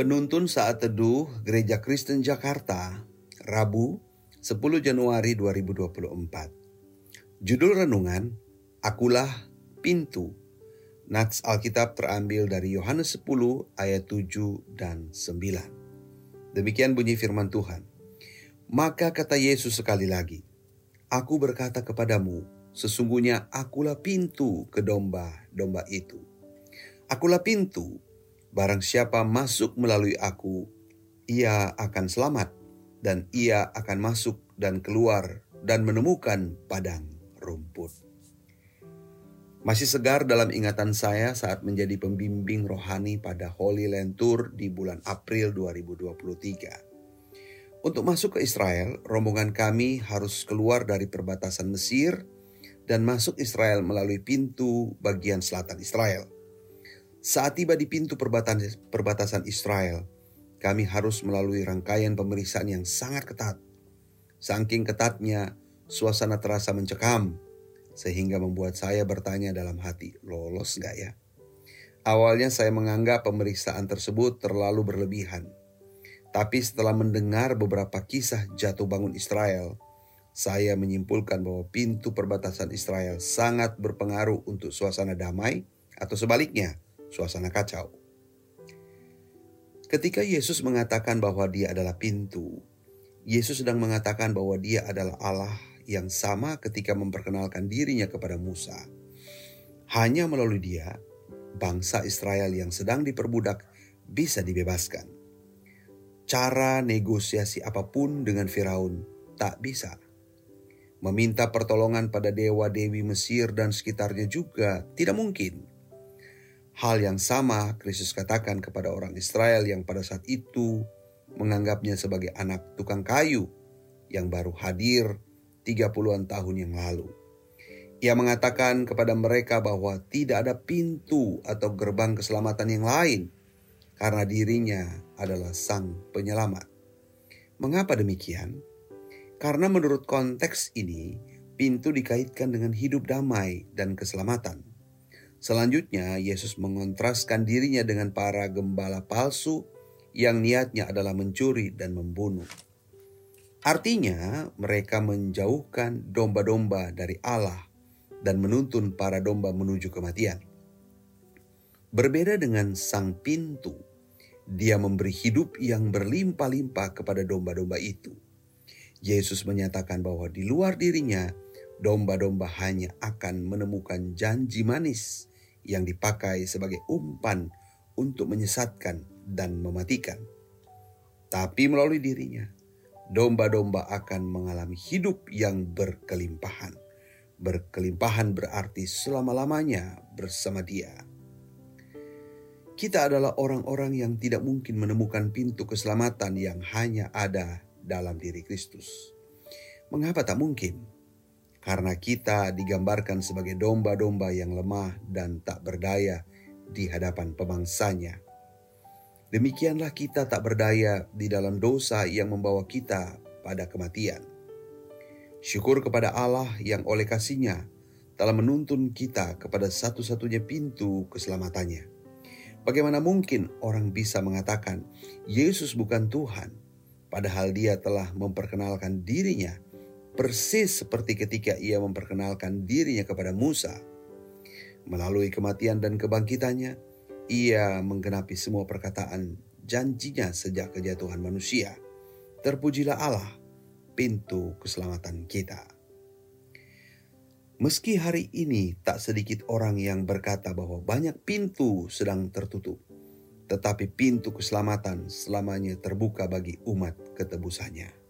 Penuntun Saat Teduh Gereja Kristen Jakarta, Rabu 10 Januari 2024. Judul Renungan, Akulah Pintu. Nats Alkitab terambil dari Yohanes 10 ayat 7 dan 9. Demikian bunyi firman Tuhan. Maka kata Yesus sekali lagi, Aku berkata kepadamu, sesungguhnya akulah pintu ke domba-domba itu. Akulah pintu, barang siapa masuk melalui aku, ia akan selamat, dan ia akan masuk dan keluar dan menemukan padang rumput. Masih segar dalam ingatan saya saat menjadi pembimbing rohani pada Holy Land Tour di bulan April 2023. Untuk masuk ke Israel, rombongan kami harus keluar dari perbatasan Mesir dan masuk Israel melalui pintu bagian selatan Israel. Saat tiba di pintu perbatasan Israel, kami harus melalui rangkaian pemeriksaan yang sangat ketat. Saking ketatnya, suasana terasa mencekam, sehingga membuat saya bertanya dalam hati, lolos gak ya? Awalnya saya menganggap pemeriksaan tersebut terlalu berlebihan tapi setelah mendengar beberapa kisah jatuh bangun Israel, saya menyimpulkan bahwa pintu perbatasan Israel sangat berpengaruh untuk suasana damai atau sebaliknya, suasana kacau. Ketika Yesus mengatakan bahwa dia adalah pintu, Yesus sedang mengatakan bahwa dia adalah Allah yang sama ketika memperkenalkan dirinya kepada Musa. Hanya melalui dia, bangsa Israel yang sedang diperbudak bisa dibebaskan cara negosiasi apa pun dengan Firaun tak bisa. Meminta pertolongan pada dewa-dewi Mesir dan sekitarnya juga tidak mungkin. Hal yang sama Kristus katakan kepada orang Israel yang pada saat itu menganggapnya sebagai anak tukang kayu yang baru hadir 30-an tahun yang lalu. Ia mengatakan kepada mereka bahwa tidak ada pintu atau gerbang keselamatan yang lain karena dirinya adalah sang penyelamat. Mengapa demikian? Karena menurut konteks ini, pintu dikaitkan dengan hidup damai dan keselamatan. Selanjutnya, Yesus mengontraskan dirinya dengan para gembala palsu yang niatnya adalah mencuri dan membunuh. Artinya, mereka menjauhkan domba-domba dari Allah dan menuntun para domba menuju kematian. Berbeda dengan sang pintu, dia memberi hidup yang berlimpah-limpah kepada domba-domba itu. Yesus menyatakan bahwa di luar dirinya, domba-domba hanya akan menemukan janji manis yang dipakai sebagai umpan untuk menyesatkan dan mematikan. Tapi melalui dirinya, domba-domba akan mengalami hidup yang berkelimpahan. Berkelimpahan berarti selama-lamanya bersama Dia. Kita adalah orang-orang yang tidak mungkin menemukan pintu keselamatan yang hanya ada dalam diri Kristus. Mengapa tak mungkin? Karena kita digambarkan sebagai domba-domba yang lemah dan tak berdaya di hadapan pemangsanya. Demikianlah kita tak berdaya di dalam dosa yang membawa kita pada kematian. Syukur kepada Allah yang oleh kasihnya telah menuntun kita kepada satu-satunya pintu keselamatannya Bagaimana mungkin orang bisa mengatakan Yesus bukan Tuhan, padahal Dia telah memperkenalkan dirinya persis seperti ketika Ia memperkenalkan dirinya kepada Musa. Melalui kematian dan kebangkitannya, Ia menggenapi semua perkataan janjinya sejak kejatuhan manusia. Terpujilah Allah, pintu keselamatan kita. Meski hari ini tak sedikit orang yang berkata bahwa banyak pintu sedang tertutup, tetapi pintu keselamatan selamanya terbuka bagi umat ketebusannya.